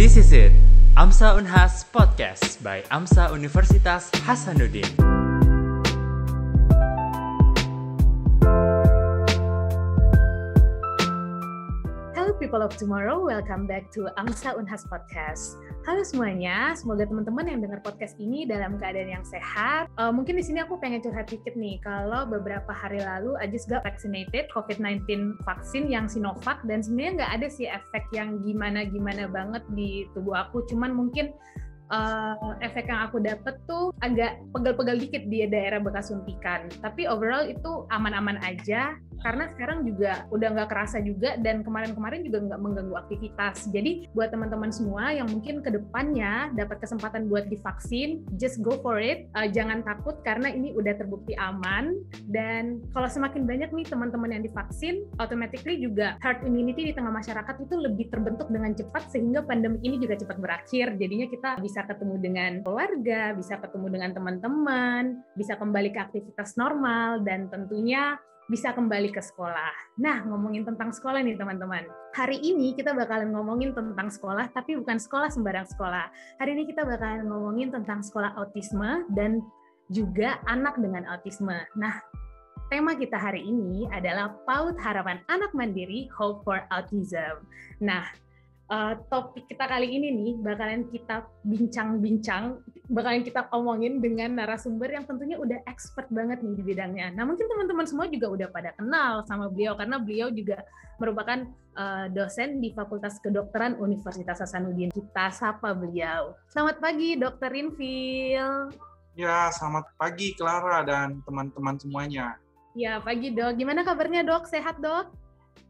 This is it, AMSA Unhas Podcast by AMSA Universitas Hasanuddin. People of tomorrow, welcome back to AMSA Unhas Podcast. Halo semuanya, semoga teman-teman yang dengar podcast ini dalam keadaan yang sehat. Uh, mungkin di sini aku pengen curhat dikit nih, kalau beberapa hari lalu just got vaccinated COVID-19 vaksin yang Sinovac dan sebenarnya nggak ada sih efek yang gimana-gimana banget di tubuh aku, cuman mungkin uh, efek yang aku dapet tuh agak pegal-pegal dikit di daerah bekas suntikan. Tapi overall itu aman-aman aja karena sekarang juga udah nggak kerasa juga dan kemarin-kemarin juga nggak mengganggu aktivitas. Jadi buat teman-teman semua yang mungkin ke depannya dapat kesempatan buat divaksin, just go for it. Uh, jangan takut karena ini udah terbukti aman dan kalau semakin banyak nih teman-teman yang divaksin, automatically juga herd immunity di tengah masyarakat itu lebih terbentuk dengan cepat sehingga pandemi ini juga cepat berakhir. Jadinya kita bisa ketemu dengan keluarga, bisa ketemu dengan teman-teman, bisa kembali ke aktivitas normal dan tentunya bisa kembali ke sekolah. Nah, ngomongin tentang sekolah nih teman-teman. Hari ini kita bakalan ngomongin tentang sekolah, tapi bukan sekolah sembarang sekolah. Hari ini kita bakalan ngomongin tentang sekolah autisme dan juga anak dengan autisme. Nah, tema kita hari ini adalah PAUD Harapan Anak Mandiri Hope for Autism. Nah, uh, topik kita kali ini nih bakalan kita bincang-bincang, bakalan kita omongin dengan narasumber yang tentunya udah expert banget nih di bidangnya. Nah mungkin teman-teman semua juga udah pada kenal sama beliau karena beliau juga merupakan uh, dosen di Fakultas Kedokteran Universitas Hasanuddin. Kita sapa beliau. Selamat pagi, Dokter Infil. Ya, selamat pagi Clara dan teman-teman semuanya. Ya, pagi dok. Gimana kabarnya dok? Sehat dok?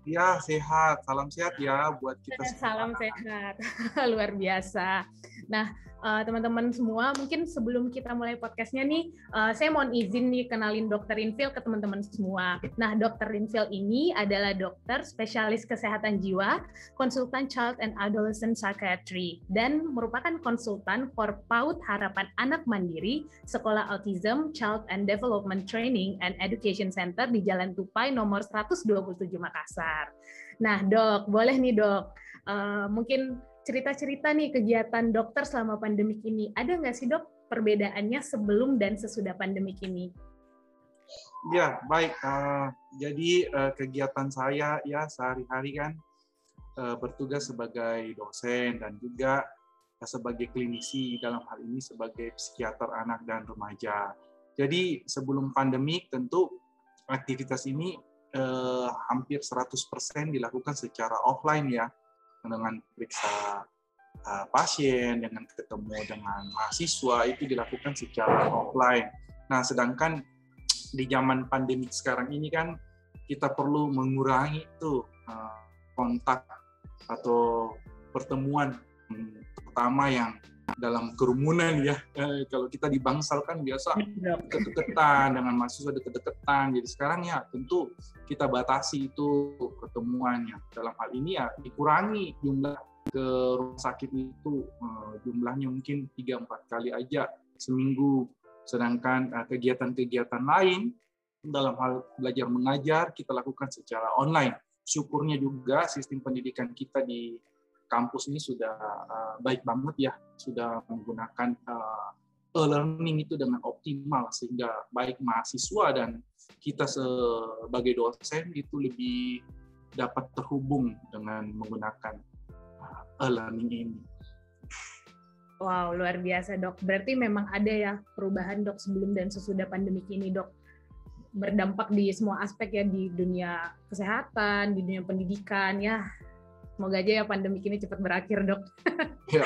Ya, sehat. Salam sehat ya buat kita semua. Salam sehat. Luar biasa. Nah, uh, teman-teman semua, mungkin sebelum kita mulai podcastnya nih, uh, saya mohon izin nih kenalin Dokter Infil ke teman-teman semua. Nah, Dokter Infil ini adalah dokter spesialis kesehatan jiwa, konsultan Child and Adolescent Psychiatry, dan merupakan konsultan for PAUD Harapan Anak Mandiri, Sekolah Autism, Child and Development Training and Education Center di Jalan Tupai nomor 127 Makassar. Nah, dok, boleh nih dok, uh, mungkin cerita-cerita nih kegiatan dokter selama pandemik ini. Ada nggak sih dok perbedaannya sebelum dan sesudah pandemik ini? Ya, baik. Uh, jadi uh, kegiatan saya ya sehari-hari kan uh, bertugas sebagai dosen dan juga sebagai klinisi dalam hal ini sebagai psikiater anak dan remaja. Jadi sebelum pandemik tentu aktivitas ini uh, hampir 100% dilakukan secara offline ya dengan periksa uh, pasien, dengan ketemu dengan mahasiswa itu dilakukan secara offline. Nah, sedangkan di zaman pandemi sekarang ini kan kita perlu mengurangi itu uh, kontak atau pertemuan hmm, pertama yang dalam kerumunan ya. Eh, kalau kita di bangsal kan biasa deket-deketan dengan mahasiswa deket-deketan. Jadi sekarang ya tentu kita batasi itu pertemuannya. Dalam hal ini ya dikurangi jumlah ke rumah sakit itu. Eh, jumlahnya mungkin 3-4 kali aja seminggu. Sedangkan eh, kegiatan-kegiatan lain dalam hal belajar mengajar kita lakukan secara online. Syukurnya juga sistem pendidikan kita di kampus ini sudah uh, baik banget ya, sudah menggunakan uh, e-learning itu dengan optimal sehingga baik mahasiswa dan kita sebagai dosen itu lebih dapat terhubung dengan menggunakan uh, e-learning ini. Wow, luar biasa dok. Berarti memang ada ya perubahan dok sebelum dan sesudah pandemi ini dok berdampak di semua aspek ya di dunia kesehatan, di dunia pendidikan ya Semoga aja ya pandemi ini cepat berakhir, Dok. Ya.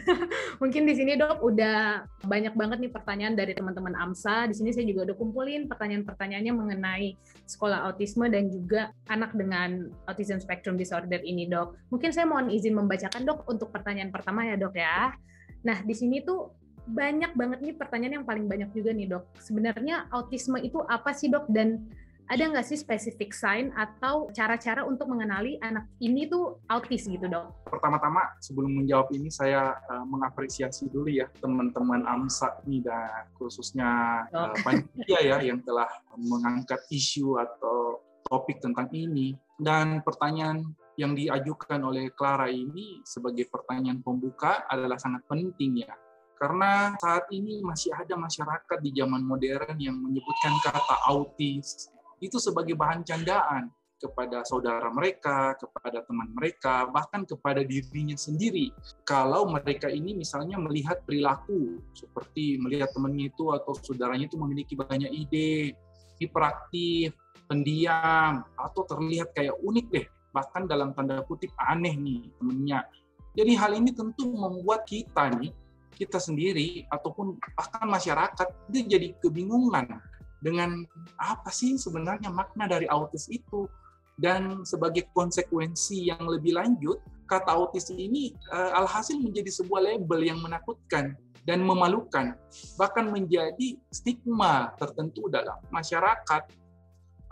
Mungkin di sini, Dok, udah banyak banget nih pertanyaan dari teman-teman AMSA. Di sini saya juga udah kumpulin pertanyaan-pertanyaannya mengenai sekolah autisme dan juga anak dengan autism spectrum disorder ini, Dok. Mungkin saya mohon izin membacakan, Dok, untuk pertanyaan pertama ya, Dok ya. Nah, di sini tuh banyak banget nih pertanyaan yang paling banyak juga nih, Dok. Sebenarnya autisme itu apa sih, Dok? Dan ada nggak sih spesifik sign atau cara-cara untuk mengenali anak ini tuh autis gitu dok? Pertama-tama sebelum menjawab ini saya uh, mengapresiasi dulu ya teman-teman AMSA ini dan khususnya uh, panitia ya yang telah mengangkat isu atau topik tentang ini dan pertanyaan yang diajukan oleh Clara ini sebagai pertanyaan pembuka adalah sangat penting ya. Karena saat ini masih ada masyarakat di zaman modern yang menyebutkan kata autis itu sebagai bahan candaan kepada saudara mereka, kepada teman mereka, bahkan kepada dirinya sendiri. Kalau mereka ini misalnya melihat perilaku seperti melihat temannya itu atau saudaranya itu memiliki banyak ide, hiperaktif, pendiam, atau terlihat kayak unik deh, bahkan dalam tanda kutip aneh nih temennya. Jadi hal ini tentu membuat kita nih, kita sendiri ataupun bahkan masyarakat dia jadi kebingungan dengan apa sih sebenarnya makna dari autis itu dan sebagai konsekuensi yang lebih lanjut, kata autis ini uh, alhasil menjadi sebuah label yang menakutkan dan memalukan, bahkan menjadi stigma tertentu dalam masyarakat.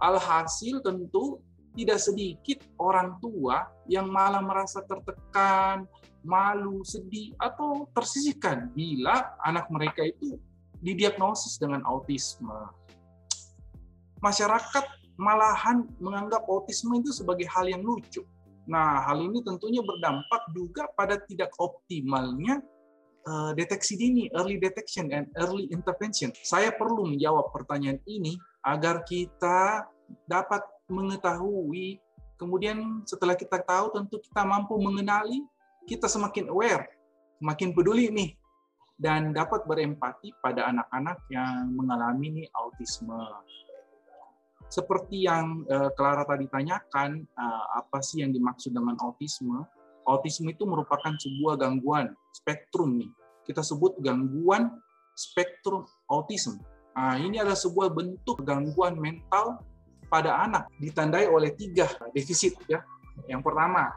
Alhasil tentu tidak sedikit orang tua yang malah merasa tertekan, malu, sedih, atau tersisihkan bila anak mereka itu didiagnosis dengan autisme. Masyarakat malahan menganggap autisme itu sebagai hal yang lucu. Nah, hal ini tentunya berdampak juga pada tidak optimalnya uh, deteksi dini, early detection and early intervention. Saya perlu menjawab pertanyaan ini agar kita dapat mengetahui, kemudian setelah kita tahu tentu kita mampu mengenali, kita semakin aware, semakin peduli nih, dan dapat berempati pada anak-anak yang mengalami nih autisme seperti yang uh, Clara tadi tanyakan, uh, apa sih yang dimaksud dengan autisme? Autisme itu merupakan sebuah gangguan spektrum nih. Kita sebut gangguan spektrum autism. Nah, ini adalah sebuah bentuk gangguan mental pada anak ditandai oleh tiga defisit ya. Yang pertama,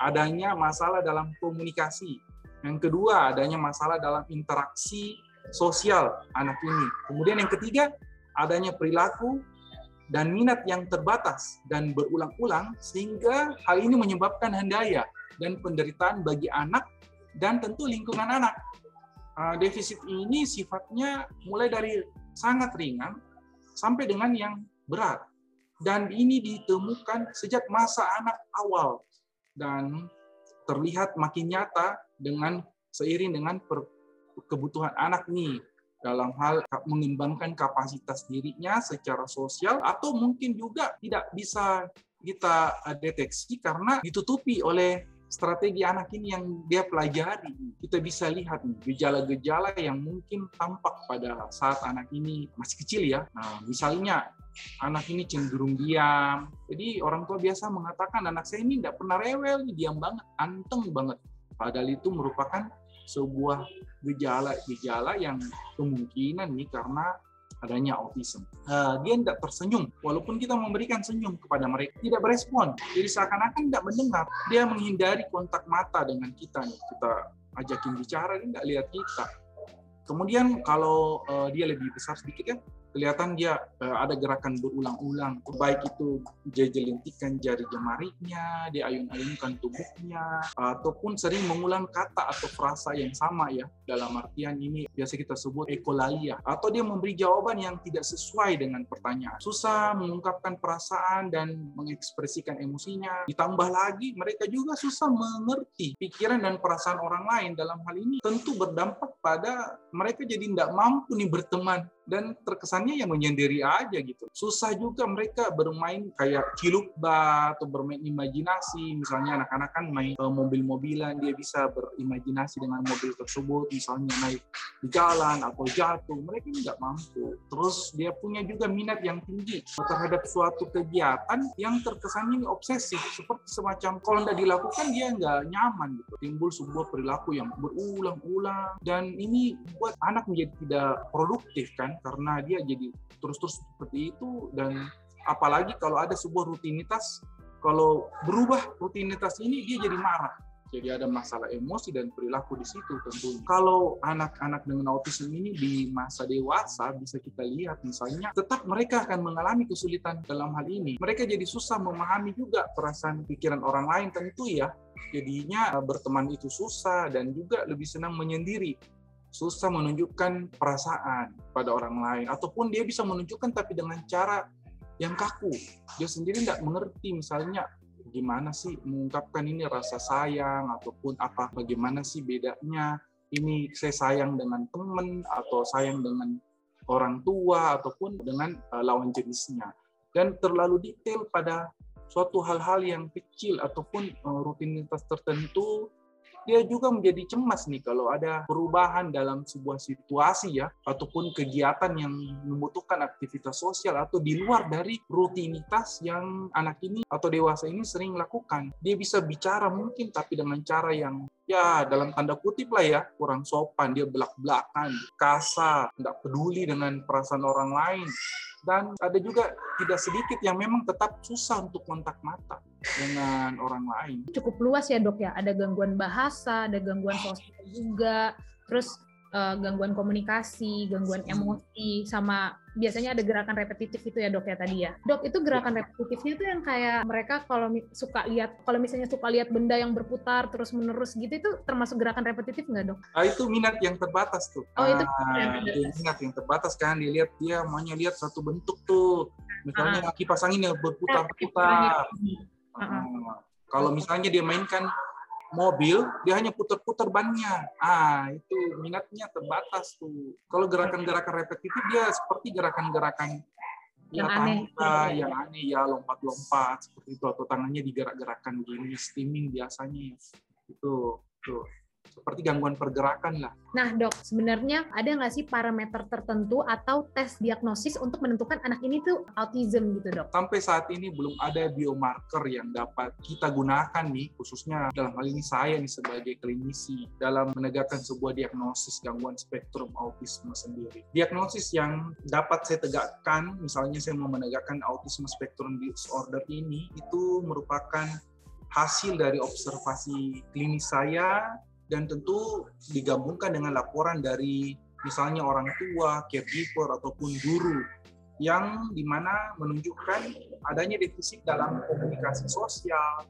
adanya masalah dalam komunikasi. Yang kedua, adanya masalah dalam interaksi sosial anak ini. Kemudian yang ketiga, adanya perilaku dan minat yang terbatas dan berulang-ulang sehingga hal ini menyebabkan hendaya dan penderitaan bagi anak dan tentu lingkungan anak. Ah, defisit ini sifatnya mulai dari sangat ringan sampai dengan yang berat. Dan ini ditemukan sejak masa anak awal dan terlihat makin nyata dengan seiring dengan kebutuhan anak nih dalam hal mengembangkan kapasitas dirinya secara sosial atau mungkin juga tidak bisa kita eh, deteksi karena ditutupi oleh strategi anak ini yang dia pelajari. Kita bisa lihat gejala-gejala yang mungkin tampak pada saat anak ini masih kecil ya. Nah, misalnya anak ini cenderung diam. Jadi orang tua biasa mengatakan anak saya ini tidak pernah rewel, diam banget, anteng banget. Padahal itu merupakan sebuah gejala-gejala yang kemungkinan nih karena adanya autism. Uh, dia tidak tersenyum, walaupun kita memberikan senyum kepada mereka, tidak berespon. Jadi seakan-akan tidak mendengar. Dia menghindari kontak mata dengan kita nih. Kita ajakin bicara, dia tidak lihat kita. Kemudian kalau uh, dia lebih besar sedikit ya, kelihatan dia uh, ada gerakan berulang-ulang. Baik itu dia jelintikan jari jemarinya dia ayun-ayunkan tubuhnya ataupun sering mengulang kata atau frasa yang sama ya. Dalam artian ini biasa kita sebut ekolalia. Atau dia memberi jawaban yang tidak sesuai dengan pertanyaan. Susah mengungkapkan perasaan dan mengekspresikan emosinya. Ditambah lagi mereka juga susah mengerti pikiran dan perasaan orang lain. Dalam hal ini tentu berdampak pada mereka jadi tidak mampu nih berteman dan terkesannya yang menyendiri aja gitu. Susah juga mereka bermain kayak cilukba atau bermain imajinasi. Misalnya anak-anak kan main uh, mobil-mobilan, dia bisa berimajinasi dengan mobil tersebut, misalnya naik di jalan atau jatuh. Mereka nggak mampu. Terus dia punya juga minat yang tinggi terhadap suatu kegiatan yang terkesannya obsesif, seperti semacam kalau nggak dilakukan dia nggak nyaman gitu. Timbul sebuah perilaku yang berulang-ulang dan ini buat anak menjadi tidak produktif kan karena dia jadi terus-terus seperti itu dan apalagi kalau ada sebuah rutinitas kalau berubah rutinitas ini dia jadi marah jadi ada masalah emosi dan perilaku di situ tentu. Kalau anak-anak dengan autisme ini di masa dewasa bisa kita lihat misalnya tetap mereka akan mengalami kesulitan dalam hal ini. Mereka jadi susah memahami juga perasaan pikiran orang lain tentu ya. Jadinya berteman itu susah dan juga lebih senang menyendiri susah menunjukkan perasaan pada orang lain ataupun dia bisa menunjukkan tapi dengan cara yang kaku. Dia sendiri tidak mengerti misalnya gimana sih mengungkapkan ini rasa sayang ataupun apa bagaimana sih bedanya ini saya sayang dengan teman atau sayang dengan orang tua ataupun dengan uh, lawan jenisnya? Dan terlalu detail pada suatu hal-hal yang kecil ataupun uh, rutinitas tertentu dia juga menjadi cemas nih kalau ada perubahan dalam sebuah situasi ya ataupun kegiatan yang membutuhkan aktivitas sosial atau di luar dari rutinitas yang anak ini atau dewasa ini sering lakukan. Dia bisa bicara mungkin tapi dengan cara yang ya dalam tanda kutip lah ya kurang sopan dia belak-belakan kasar tidak peduli dengan perasaan orang lain. Dan ada juga tidak sedikit yang memang tetap susah untuk kontak mata dengan orang lain. Cukup luas ya dok ya, ada gangguan bahasa, ada gangguan sosial juga, terus uh, gangguan komunikasi, gangguan hmm. emosi, sama biasanya ada gerakan repetitif itu ya dok ya tadi ya. Dok itu gerakan repetitifnya tuh yang kayak mereka kalau suka lihat, kalau misalnya suka lihat benda yang berputar terus menerus gitu itu termasuk gerakan repetitif nggak dok? Ah itu minat yang terbatas tuh. Oh itu ah, minat yang terbatas kan dilihat dia maunya lihat satu bentuk tuh. Misalnya ah. kipas angin yang berputar-putar. Ah. Kalau misalnya dia mainkan mobil dia hanya putar-putar bannya. Ah itu minatnya terbatas tuh. Kalau gerakan-gerakan repetitif dia seperti gerakan-gerakan yang ya, aneh. tangga, yang aneh ya lompat-lompat seperti itu atau tangannya digerak-gerakan gini steaming biasanya. Itu tuh seperti gangguan pergerakan lah. Nah dok, sebenarnya ada nggak sih parameter tertentu atau tes diagnosis untuk menentukan anak ini tuh autism gitu dok? Sampai saat ini belum ada biomarker yang dapat kita gunakan nih, khususnya dalam hal ini saya nih sebagai klinisi dalam menegakkan sebuah diagnosis gangguan spektrum autisme sendiri. Diagnosis yang dapat saya tegakkan, misalnya saya mau menegakkan autisme spektrum disorder ini, itu merupakan hasil dari observasi klinis saya dan tentu digabungkan dengan laporan dari misalnya orang tua, caregiver ataupun guru yang di mana menunjukkan adanya defisit dalam komunikasi sosial.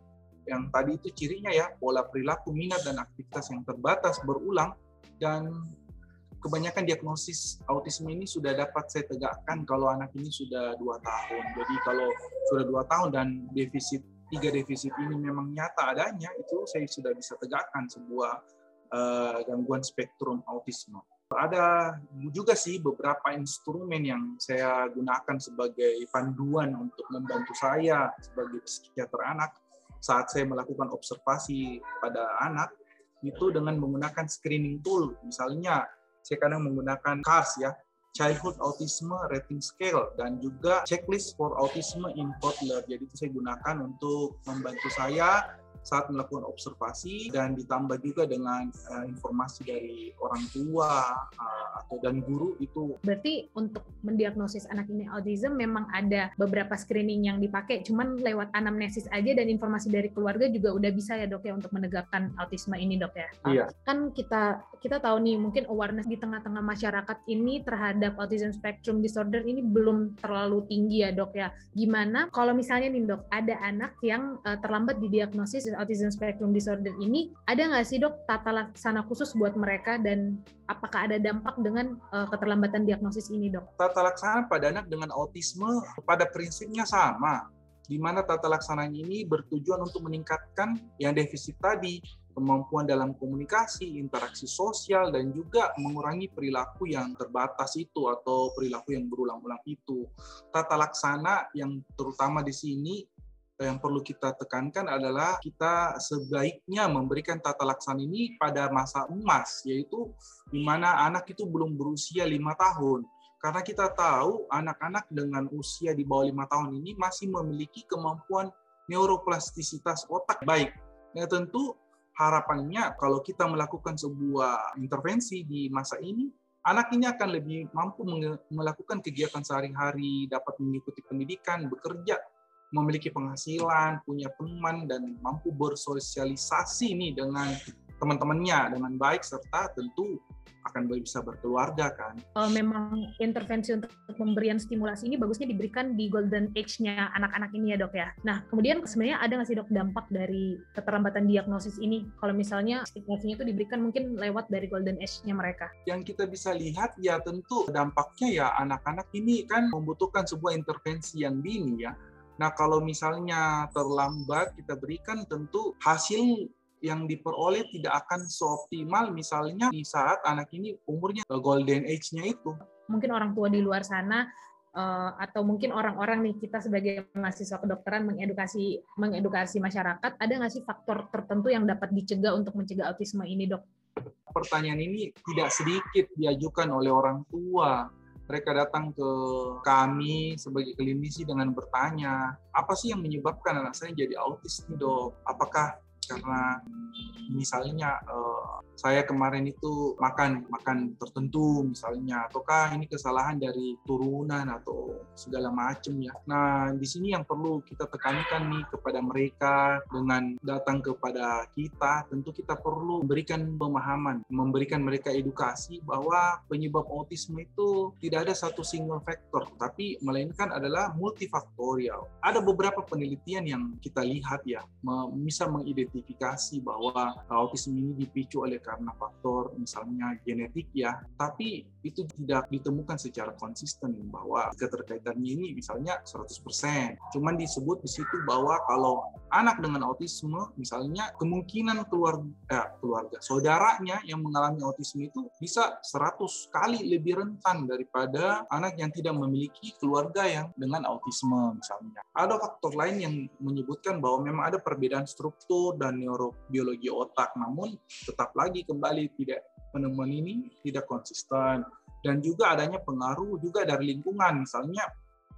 Yang tadi itu cirinya ya pola perilaku minat dan aktivitas yang terbatas berulang. Dan kebanyakan diagnosis autisme ini sudah dapat saya tegakkan kalau anak ini sudah dua tahun. Jadi kalau sudah dua tahun dan defisit tiga defisit ini memang nyata adanya, itu saya sudah bisa tegakkan sebuah uh, gangguan spektrum autisme. Ada juga sih beberapa instrumen yang saya gunakan sebagai panduan untuk membantu saya sebagai psikiater anak saat saya melakukan observasi pada anak itu dengan menggunakan screening tool. Misalnya saya kadang menggunakan CARS ya, Childhood Autism Rating Scale dan juga checklist for autism in toddler. Jadi itu saya gunakan untuk membantu saya saat melakukan observasi dan ditambah juga dengan uh, informasi dari orang tua uh, atau dan guru itu. Berarti untuk mendiagnosis anak ini autism memang ada beberapa screening yang dipakai, cuman lewat anamnesis aja dan informasi dari keluarga juga udah bisa ya dok ya untuk menegakkan autisme ini dok ya. Iya. Kan kita kita tahu nih mungkin awareness di tengah-tengah masyarakat ini terhadap autism spectrum disorder ini belum terlalu tinggi ya dok ya. Gimana kalau misalnya nih dok ada anak yang uh, terlambat didiagnosis autism spectrum disorder ini ada nggak sih dok tata laksana khusus buat mereka dan apakah ada dampak dengan uh, keterlambatan diagnosis ini dok? Tata laksana pada anak dengan autisme pada prinsipnya sama, di mana tata laksana ini bertujuan untuk meningkatkan yang defisit tadi, kemampuan dalam komunikasi, interaksi sosial, dan juga mengurangi perilaku yang terbatas itu atau perilaku yang berulang-ulang itu. Tata laksana yang terutama di sini yang perlu kita tekankan adalah kita sebaiknya memberikan tata laksana ini pada masa emas, yaitu di mana anak itu belum berusia lima tahun. Karena kita tahu anak-anak dengan usia di bawah lima tahun ini masih memiliki kemampuan neuroplastisitas otak baik. Nah tentu harapannya kalau kita melakukan sebuah intervensi di masa ini, anak ini akan lebih mampu melakukan kegiatan sehari-hari, dapat mengikuti pendidikan, bekerja, memiliki penghasilan, punya teman dan mampu bersosialisasi nih dengan teman-temannya dengan baik serta tentu akan bisa berkeluarga kan. Uh, memang intervensi untuk pemberian stimulasi ini bagusnya diberikan di golden age-nya anak-anak ini ya dok ya. Nah kemudian sebenarnya ada nggak sih dok dampak dari keterlambatan diagnosis ini? Kalau misalnya stimulasinya itu diberikan mungkin lewat dari golden age-nya mereka. Yang kita bisa lihat ya tentu dampaknya ya anak-anak ini kan membutuhkan sebuah intervensi yang dini ya Nah, kalau misalnya terlambat kita berikan tentu hasil yang diperoleh tidak akan seoptimal misalnya di saat anak ini umurnya golden age-nya itu. Mungkin orang tua di luar sana uh, atau mungkin orang-orang nih kita sebagai mahasiswa kedokteran mengedukasi mengedukasi masyarakat ada nggak sih faktor tertentu yang dapat dicegah untuk mencegah autisme ini dok? Pertanyaan ini tidak sedikit diajukan oleh orang tua mereka datang ke kami sebagai klinisi dengan bertanya, apa sih yang menyebabkan anak saya jadi autis nih dok? Apakah karena misalnya uh, saya kemarin itu makan makan tertentu misalnya ataukah ini kesalahan dari turunan atau segala macam ya. Nah, di sini yang perlu kita tekankan nih kepada mereka dengan datang kepada kita, tentu kita perlu memberikan pemahaman, memberikan mereka edukasi bahwa penyebab autisme itu tidak ada satu single factor, tapi melainkan adalah multifaktorial. Ada beberapa penelitian yang kita lihat ya, bisa mengidentifikasi bahwa autisme ini dipicu oleh karena faktor misalnya genetik ya, tapi itu tidak ditemukan secara konsisten bahwa keterkaitannya ini misalnya 100%. Cuman disebut di situ bahwa kalau anak dengan autisme misalnya kemungkinan keluarga eh, keluarga saudaranya yang mengalami autisme itu bisa 100 kali lebih rentan daripada anak yang tidak memiliki keluarga yang dengan autisme misalnya. Ada faktor lain yang menyebutkan bahwa memang ada perbedaan struktur dan neurobiologi otak namun tetap lagi kembali tidak penemuan ini tidak konsisten. Dan juga adanya pengaruh juga dari lingkungan misalnya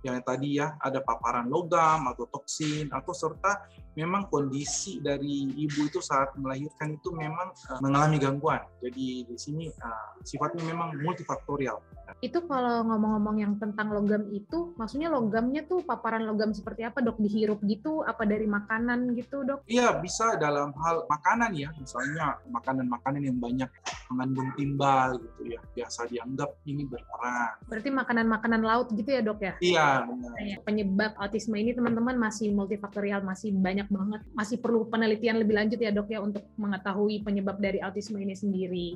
yang tadi ya ada paparan logam atau toksin atau serta memang kondisi dari ibu itu saat melahirkan itu memang uh, mengalami gangguan. Jadi di sini uh, sifatnya memang multifaktorial. Itu kalau ngomong-ngomong yang tentang logam itu, maksudnya logamnya tuh paparan logam seperti apa dok? Dihirup gitu? Apa dari makanan gitu dok? Iya bisa dalam hal makanan ya, misalnya makanan-makanan yang banyak mengandung timbal gitu ya, biasa dianggap ini berperan. Berarti makanan-makanan laut gitu ya dok ya? Iya benar. Penyebab autisme ini teman-teman masih multifaktorial, masih banyak banget. Masih perlu penelitian lebih lanjut ya dok ya untuk mengetahui penyebab dari autisme ini sendiri.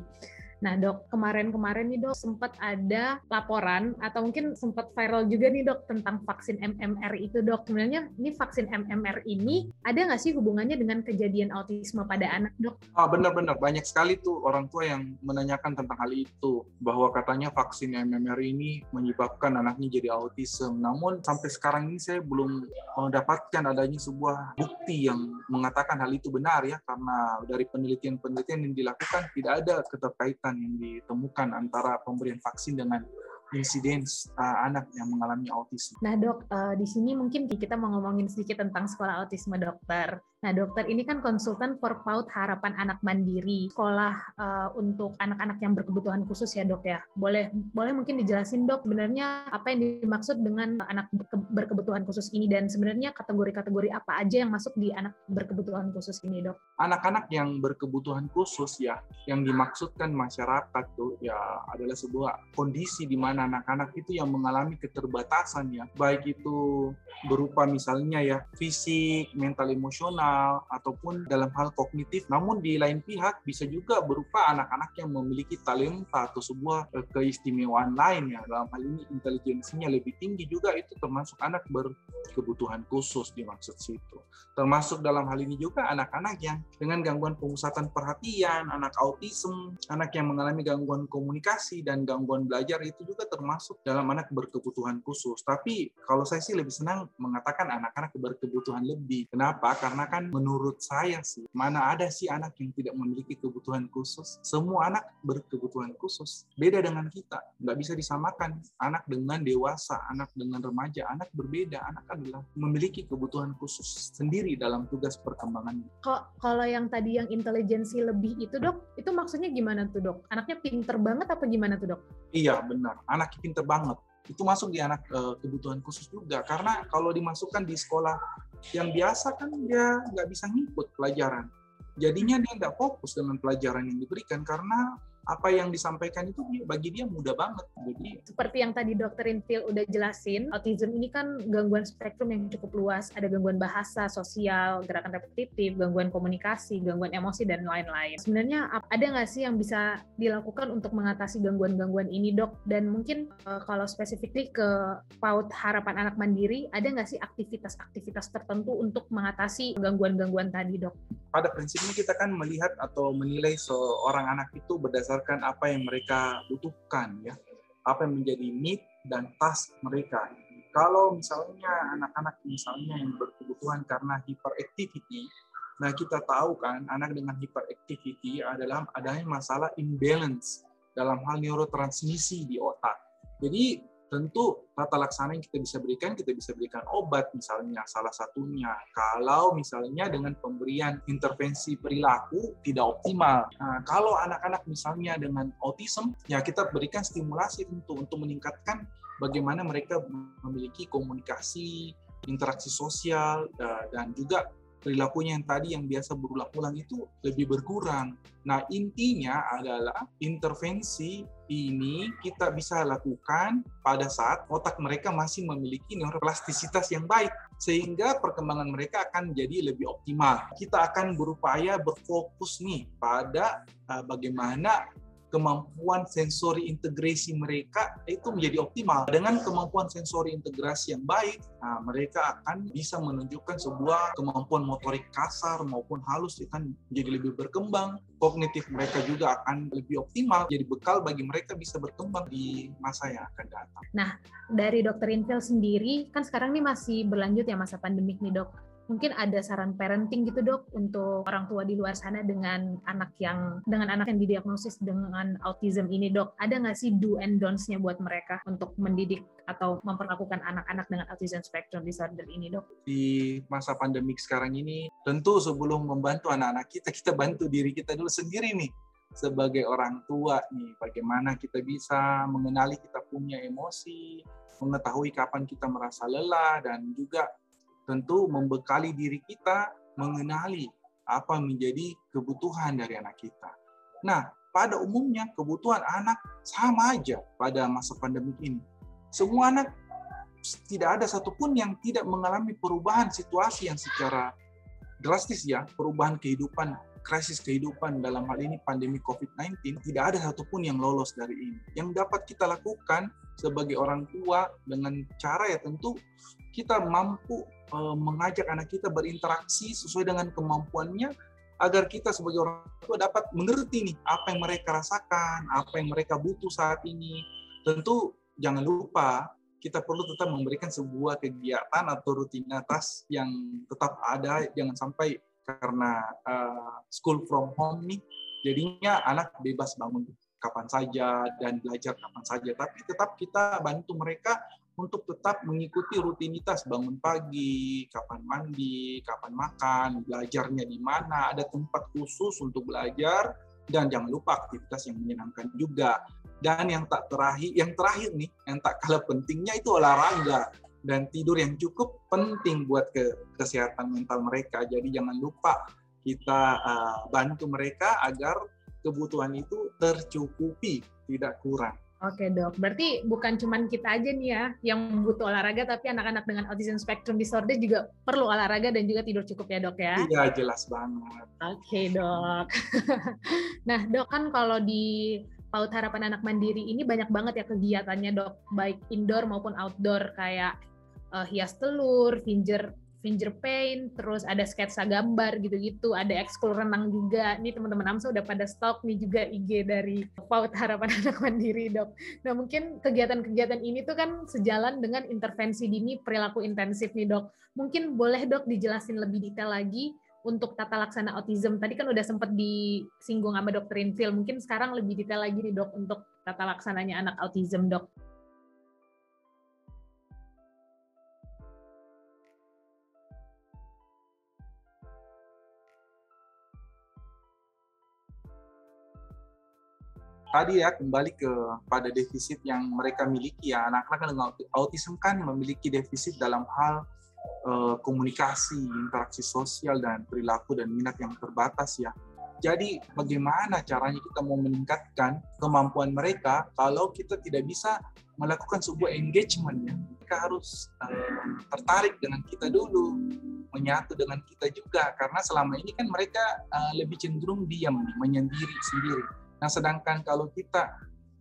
Nah dok, kemarin-kemarin nih dok sempat ada laporan atau mungkin sempat viral juga nih dok tentang vaksin MMR itu dok. Sebenarnya ini vaksin MMR ini ada nggak sih hubungannya dengan kejadian autisme pada anak dok? Ah benar-benar banyak sekali tuh orang tua yang menanyakan tentang hal itu bahwa katanya vaksin MMR ini menyebabkan anaknya jadi autisme. Namun sampai sekarang ini saya belum mendapatkan adanya sebuah bukti yang mengatakan hal itu benar ya karena dari penelitian-penelitian yang dilakukan tidak ada keterkaitan yang ditemukan antara pemberian vaksin dengan insiden uh, anak yang mengalami autisme. Nah dok, uh, di sini mungkin kita mau ngomongin sedikit tentang sekolah autisme dokter. Nah, dokter ini kan konsultan for PAUD Harapan Anak Mandiri, sekolah uh, untuk anak-anak yang berkebutuhan khusus ya, Dok ya. Boleh boleh mungkin dijelasin, Dok, sebenarnya apa yang dimaksud dengan anak berkebutuhan khusus ini dan sebenarnya kategori-kategori apa aja yang masuk di anak berkebutuhan khusus ini, Dok? Anak-anak yang berkebutuhan khusus ya, yang dimaksudkan masyarakat tuh ya adalah sebuah kondisi di mana anak-anak itu yang mengalami keterbatasan ya, baik itu berupa misalnya ya fisik, mental, emosional ataupun dalam hal kognitif. Namun di lain pihak bisa juga berupa anak-anak yang memiliki talenta atau sebuah eh, keistimewaan lain ya. Dalam hal ini intelijensinya lebih tinggi juga itu termasuk anak berkebutuhan khusus dimaksud situ. Termasuk dalam hal ini juga anak-anak yang dengan gangguan pemusatan perhatian, anak autism, anak yang mengalami gangguan komunikasi dan gangguan belajar itu juga termasuk dalam anak berkebutuhan khusus. Tapi kalau saya sih lebih senang mengatakan anak-anak berkebutuhan lebih. Kenapa? Karena kan menurut saya sih, mana ada sih anak yang tidak memiliki kebutuhan khusus? Semua anak berkebutuhan khusus. Beda dengan kita. Nggak bisa disamakan anak dengan dewasa, anak dengan remaja. Anak berbeda. Anak adalah memiliki kebutuhan khusus sendiri dalam tugas perkembangan. Kok kalau yang tadi yang intelijensi lebih itu dok, itu maksudnya gimana tuh dok? Anaknya pinter banget apa gimana tuh dok? Iya benar, anaknya pinter banget itu masuk di anak uh, kebutuhan khusus juga. Karena kalau dimasukkan di sekolah yang biasa kan dia nggak bisa ngikut pelajaran. Jadinya dia nggak fokus dengan pelajaran yang diberikan karena apa yang disampaikan itu bagi dia mudah banget. Jadi seperti yang tadi dokter Infil udah jelasin, autism ini kan gangguan spektrum yang cukup luas. Ada gangguan bahasa, sosial, gerakan repetitif, gangguan komunikasi, gangguan emosi dan lain-lain. Sebenarnya ada nggak sih yang bisa dilakukan untuk mengatasi gangguan-gangguan ini dok? Dan mungkin uh, kalau spesifik ke PAUD Harapan Anak Mandiri, ada nggak sih aktivitas-aktivitas tertentu untuk mengatasi gangguan-gangguan tadi dok? Pada prinsipnya kita kan melihat atau menilai seorang anak itu berdasarkan berdasarkan apa yang mereka butuhkan ya. Apa yang menjadi need dan task mereka. Kalau misalnya anak-anak misalnya yang berkebutuhan karena hyperactivity nah kita tahu kan anak dengan hyperactivity adalah adanya masalah imbalance dalam hal neurotransmisi di otak. Jadi tentu tata laksana yang kita bisa berikan, kita bisa berikan obat misalnya salah satunya. Kalau misalnya dengan pemberian intervensi perilaku tidak optimal. Nah, kalau anak-anak misalnya dengan autism, ya kita berikan stimulasi tentu untuk meningkatkan bagaimana mereka memiliki komunikasi, interaksi sosial, dan juga perilakunya yang tadi yang biasa berulang-ulang itu lebih berkurang. Nah, intinya adalah intervensi ini kita bisa lakukan pada saat otak mereka masih memiliki neuroplastisitas yang baik sehingga perkembangan mereka akan jadi lebih optimal. Kita akan berupaya berfokus nih pada uh, bagaimana kemampuan sensori integrasi mereka itu menjadi optimal. Dengan kemampuan sensori integrasi yang baik, nah, mereka akan bisa menunjukkan sebuah kemampuan motorik kasar maupun halus akan menjadi lebih berkembang. Kognitif mereka juga akan lebih optimal, jadi bekal bagi mereka bisa berkembang di masa yang akan datang. Nah, dari dokter Infil sendiri, kan sekarang ini masih berlanjut ya masa pandemik nih dok mungkin ada saran parenting gitu dok untuk orang tua di luar sana dengan anak yang dengan anak yang didiagnosis dengan autism ini dok. Ada nggak sih do and don'ts-nya buat mereka untuk mendidik atau memperlakukan anak-anak dengan autism spectrum disorder ini dok? Di masa pandemik sekarang ini tentu sebelum membantu anak-anak kita kita bantu diri kita dulu sendiri nih. Sebagai orang tua nih bagaimana kita bisa mengenali kita punya emosi mengetahui kapan kita merasa lelah dan juga tentu membekali diri kita mengenali apa menjadi kebutuhan dari anak kita. Nah, pada umumnya kebutuhan anak sama aja pada masa pandemi ini. Semua anak tidak ada satupun yang tidak mengalami perubahan situasi yang secara drastis ya, perubahan kehidupan, krisis kehidupan dalam hal ini pandemi COVID-19, tidak ada satupun yang lolos dari ini. Yang dapat kita lakukan sebagai orang tua dengan cara ya tentu kita mampu Eh, mengajak anak kita berinteraksi sesuai dengan kemampuannya agar kita sebagai orang tua dapat mengerti nih apa yang mereka rasakan, apa yang mereka butuh saat ini. Tentu jangan lupa kita perlu tetap memberikan sebuah kegiatan atau rutinitas yang tetap ada, jangan sampai karena uh, school from home nih, jadinya anak bebas bangun kapan saja dan belajar kapan saja, tapi tetap kita bantu mereka untuk tetap mengikuti rutinitas bangun pagi, kapan mandi, kapan makan, belajarnya di mana, ada tempat khusus untuk belajar dan jangan lupa aktivitas yang menyenangkan juga. Dan yang tak terakhir, yang terakhir nih, yang tak kalah pentingnya itu olahraga dan tidur yang cukup penting buat ke kesehatan mental mereka. Jadi jangan lupa kita uh, bantu mereka agar kebutuhan itu tercukupi, tidak kurang. Oke dok, berarti bukan cuma kita aja nih ya yang butuh olahraga, tapi anak-anak dengan autism spectrum disorder juga perlu olahraga dan juga tidur cukup ya dok ya? Iya jelas banget. Oke dok. nah dok kan kalau di PAUD Harapan Anak Mandiri ini banyak banget ya kegiatannya dok, baik indoor maupun outdoor kayak uh, hias telur, finger finger paint, terus ada sketsa gambar gitu-gitu, ada ekskul renang juga. Nih teman-teman AMSA udah pada stok nih juga IG dari PAUD Harapan Anak Mandiri, Dok. Nah, mungkin kegiatan-kegiatan ini tuh kan sejalan dengan intervensi dini perilaku intensif nih, Dok. Mungkin boleh, Dok, dijelasin lebih detail lagi untuk tata laksana autism. Tadi kan udah sempat disinggung sama dokter Infil. Mungkin sekarang lebih detail lagi nih, Dok, untuk tata laksananya anak autism, Dok. Tadi ya kembali ke pada defisit yang mereka miliki ya anak-anak dengan autism kan memiliki defisit dalam hal uh, komunikasi, interaksi sosial dan perilaku dan minat yang terbatas ya. Jadi bagaimana caranya kita mau meningkatkan kemampuan mereka kalau kita tidak bisa melakukan sebuah engagement ya. Mereka harus uh, tertarik dengan kita dulu, menyatu dengan kita juga karena selama ini kan mereka uh, lebih cenderung diam menyendiri sendiri. Nah, sedangkan kalau kita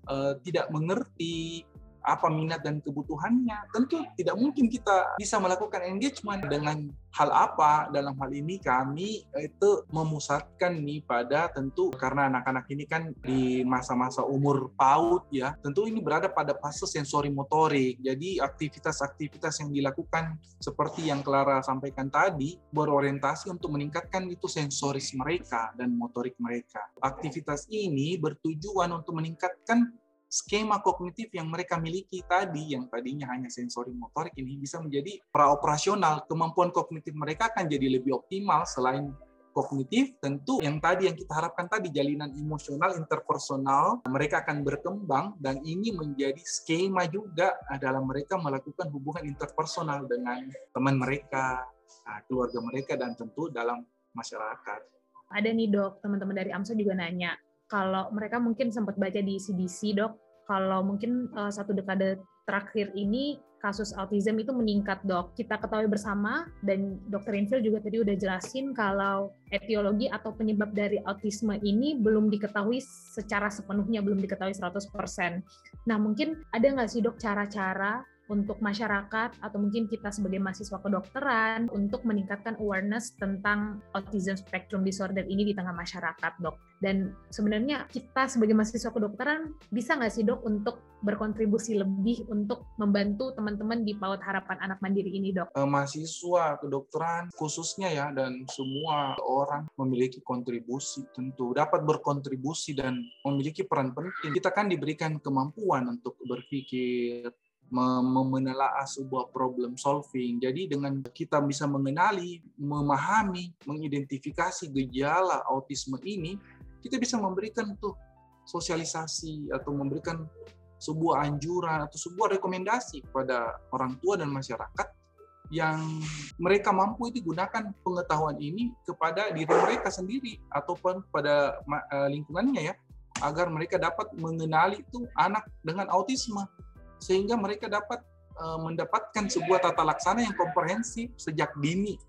uh, tidak mengerti apa minat dan kebutuhannya. Tentu tidak mungkin kita bisa melakukan engagement dengan hal apa. Dalam hal ini kami itu memusatkan nih pada tentu karena anak-anak ini kan di masa-masa umur PAUD ya tentu ini berada pada fase sensori motorik. Jadi aktivitas-aktivitas yang dilakukan seperti yang Clara sampaikan tadi berorientasi untuk meningkatkan itu sensoris mereka dan motorik mereka. Aktivitas ini bertujuan untuk meningkatkan skema kognitif yang mereka miliki tadi, yang tadinya hanya sensori motorik ini bisa menjadi praoperasional. Kemampuan kognitif mereka akan jadi lebih optimal selain kognitif tentu yang tadi yang kita harapkan tadi jalinan emosional interpersonal mereka akan berkembang dan ini menjadi skema juga dalam mereka melakukan hubungan interpersonal dengan teman mereka, nah, keluarga mereka dan tentu dalam masyarakat. Ada nih dok, teman-teman dari AMSA juga nanya, kalau mereka mungkin sempat baca di CDC dok, kalau mungkin uh, satu dekade terakhir ini kasus autism itu meningkat dok. Kita ketahui bersama dan dokter Infil juga tadi udah jelasin kalau etiologi atau penyebab dari autisme ini belum diketahui secara sepenuhnya, belum diketahui 100%. Nah mungkin ada nggak sih dok cara-cara untuk masyarakat atau mungkin kita sebagai mahasiswa kedokteran untuk meningkatkan awareness tentang autism spectrum disorder ini di tengah masyarakat, dok. Dan sebenarnya kita sebagai mahasiswa kedokteran bisa nggak sih dok untuk berkontribusi lebih untuk membantu teman-teman di PAUD Harapan Anak Mandiri ini, dok? Eh, mahasiswa kedokteran khususnya ya dan semua orang memiliki kontribusi tentu dapat berkontribusi dan memiliki peran penting. Kita kan diberikan kemampuan untuk berpikir menelaah sebuah problem solving. Jadi dengan kita bisa mengenali, memahami, mengidentifikasi gejala autisme ini, kita bisa memberikan tuh sosialisasi atau memberikan sebuah anjuran atau sebuah rekomendasi kepada orang tua dan masyarakat yang mereka mampu itu gunakan pengetahuan ini kepada diri mereka sendiri ataupun pada eh, lingkungannya ya agar mereka dapat mengenali itu anak dengan autisme sehingga mereka dapat uh, mendapatkan sebuah tata laksana yang komprehensif sejak dini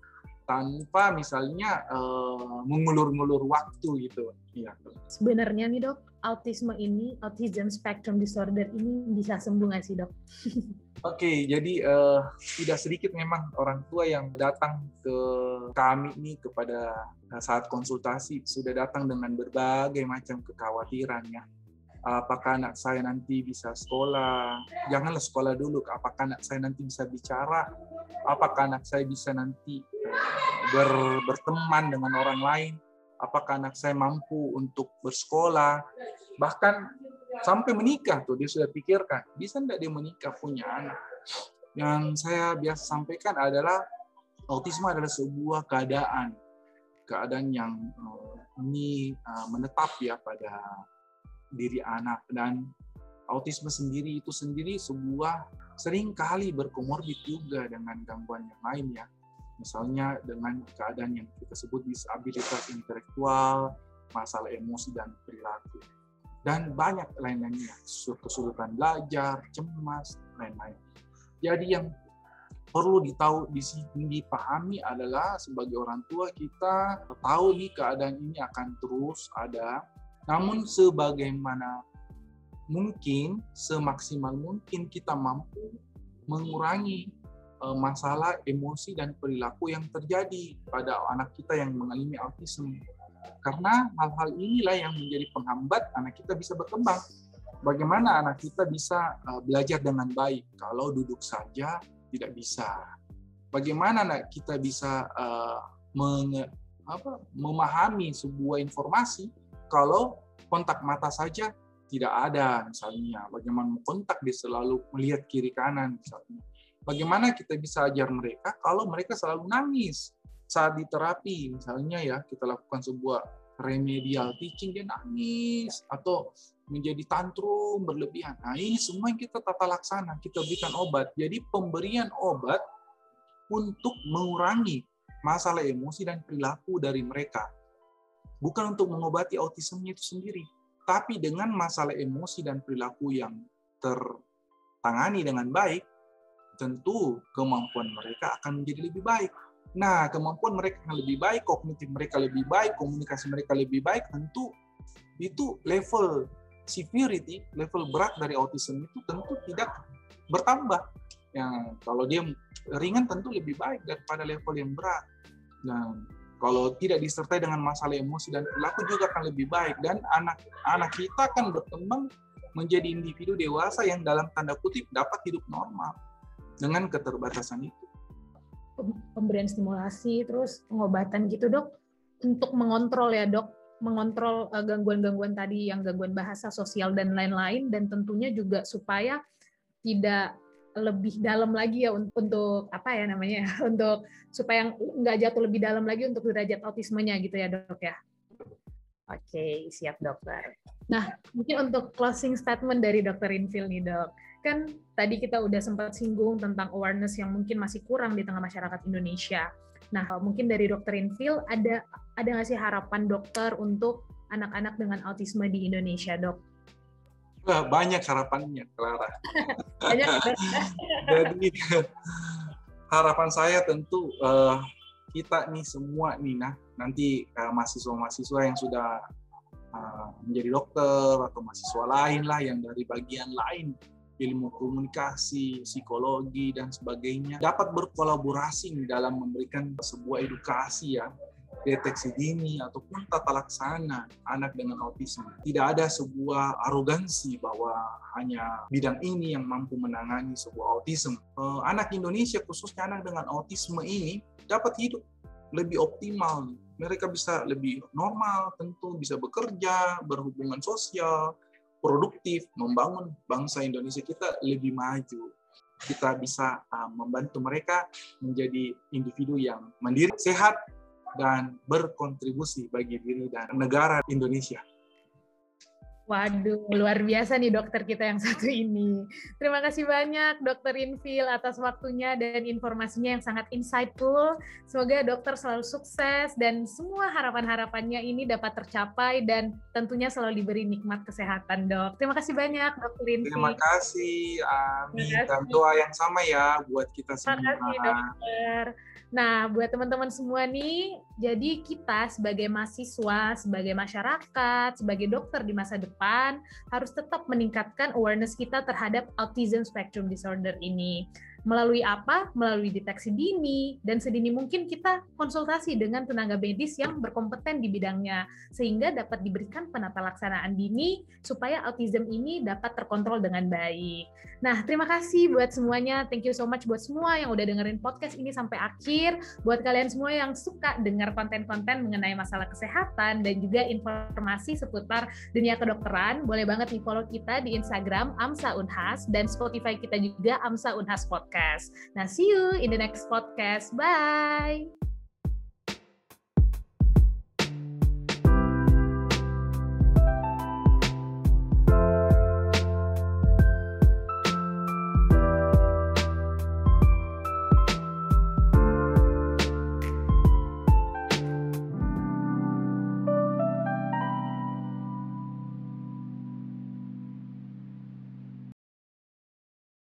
tanpa misalnya uh, mengulur-ngulur waktu gitu. Ya. Sebenarnya nih dok, autisme ini, autism spectrum disorder ini bisa sembuh nggak sih dok? Oke, okay, jadi uh, tidak sedikit memang orang tua yang datang ke kami ini kepada saat konsultasi sudah datang dengan berbagai macam kekhawatiran ya apakah anak saya nanti bisa sekolah, janganlah sekolah dulu, apakah anak saya nanti bisa bicara, apakah anak saya bisa nanti eh, ber, berteman dengan orang lain, apakah anak saya mampu untuk bersekolah, bahkan sampai menikah tuh dia sudah pikirkan, bisa enggak dia menikah punya anak. Yang saya biasa sampaikan adalah autisme adalah sebuah keadaan, keadaan yang eh, ini eh, menetap ya pada diri anak dan autisme sendiri itu sendiri sebuah sering kali berkomorbid juga dengan gangguan yang lain ya. Misalnya dengan keadaan yang kita sebut disabilitas intelektual masalah emosi dan perilaku. Dan banyak lain-lainnya kesulitan belajar cemas lain-lain. Jadi yang perlu ditahu di sini dipahami adalah sebagai orang tua kita tahu nih keadaan ini akan terus ada namun sebagaimana mungkin, semaksimal mungkin kita mampu mengurangi e, masalah emosi dan perilaku yang terjadi pada anak kita yang mengalami autisme. Karena hal-hal inilah yang menjadi penghambat anak kita bisa berkembang. Bagaimana anak kita bisa e, belajar dengan baik kalau duduk saja tidak bisa? Bagaimana anak kita bisa uh, menge, apa, memahami sebuah informasi kalau kontak mata saja tidak ada misalnya. Bagaimana kontak dia selalu melihat kiri kanan misalnya. Bagaimana kita bisa ajar mereka kalau mereka selalu nangis saat di terapi? Misalnya ya kita lakukan sebuah remedial teaching dia nangis atau menjadi tantrum berlebihan. Nah ini semua yang kita tata laksana kita berikan obat. Jadi pemberian obat untuk mengurangi masalah emosi dan perilaku dari mereka bukan untuk mengobati autismenya itu sendiri, tapi dengan masalah emosi dan perilaku yang tertangani dengan baik, tentu kemampuan mereka akan menjadi lebih baik. Nah, kemampuan mereka akan lebih baik, kognitif mereka lebih baik, komunikasi mereka lebih baik, tentu itu level severity, level berat dari autism itu tentu tidak bertambah. Ya, kalau dia ringan tentu lebih baik daripada level yang berat. Nah, kalau tidak disertai dengan masalah emosi dan perilaku juga akan lebih baik. Dan anak-anak kita akan berkembang menjadi individu dewasa yang dalam tanda kutip dapat hidup normal dengan keterbatasan itu. Pemberian stimulasi terus pengobatan gitu dok. Untuk mengontrol ya dok. Mengontrol eh, gangguan-gangguan tadi yang gangguan bahasa sosial dan lain-lain. Dan tentunya juga supaya tidak lebih dalam lagi ya untuk apa ya namanya untuk supaya nggak jatuh lebih dalam lagi untuk derajat autismenya gitu ya dok ya. Oke siap dokter. Nah mungkin untuk closing statement dari dokter Infil nih dok kan tadi kita udah sempat singgung tentang awareness yang mungkin masih kurang di tengah masyarakat Indonesia. Nah mungkin dari dokter Infil ada ada nggak sih harapan dokter untuk anak-anak dengan autisme di Indonesia dok? Wah, banyak harapannya, Clara. Jadi harapan saya tentu uh, kita nih semua nih nah nanti uh, mahasiswa-mahasiswa yang sudah uh, menjadi dokter atau mahasiswa lain lah yang dari bagian lain ilmu komunikasi, psikologi dan sebagainya dapat berkolaborasi dalam memberikan sebuah edukasi ya deteksi dini ataupun tata laksana anak dengan autisme. Tidak ada sebuah arogansi bahwa hanya bidang ini yang mampu menangani sebuah autisme. Eh, anak Indonesia khususnya anak dengan autisme ini dapat hidup lebih optimal. Mereka bisa lebih normal, tentu bisa bekerja, berhubungan sosial, produktif, membangun bangsa Indonesia kita lebih maju kita bisa uh, membantu mereka menjadi individu yang mandiri, sehat, dan berkontribusi bagi diri dan negara Indonesia. Waduh, luar biasa nih dokter kita yang satu ini. Terima kasih banyak dokter Infil atas waktunya dan informasinya yang sangat insightful. Semoga dokter selalu sukses dan semua harapan-harapannya ini dapat tercapai dan tentunya selalu diberi nikmat kesehatan dok. Terima kasih banyak dokter Infil. Terima kasih, Amin. Dan doa yang sama ya buat kita semua. Terima kasih dokter. Nah, buat teman-teman semua nih, jadi kita sebagai mahasiswa, sebagai masyarakat, sebagai dokter di masa depan harus tetap meningkatkan awareness kita terhadap autism spectrum disorder ini. Melalui apa? Melalui deteksi dini dan sedini mungkin kita konsultasi dengan tenaga medis yang berkompeten di bidangnya sehingga dapat diberikan penata laksanaan dini supaya autism ini dapat terkontrol dengan baik. Nah, terima kasih buat semuanya. Thank you so much buat semua yang udah dengerin podcast ini sampai akhir. Buat kalian semua yang suka dengar konten-konten mengenai masalah kesehatan dan juga informasi seputar dunia kedokteran, boleh banget di follow kita di Instagram Amsa Unhas dan Spotify kita juga Amsa Unhas Podcast podcast. Nah, see you in the next podcast. Bye.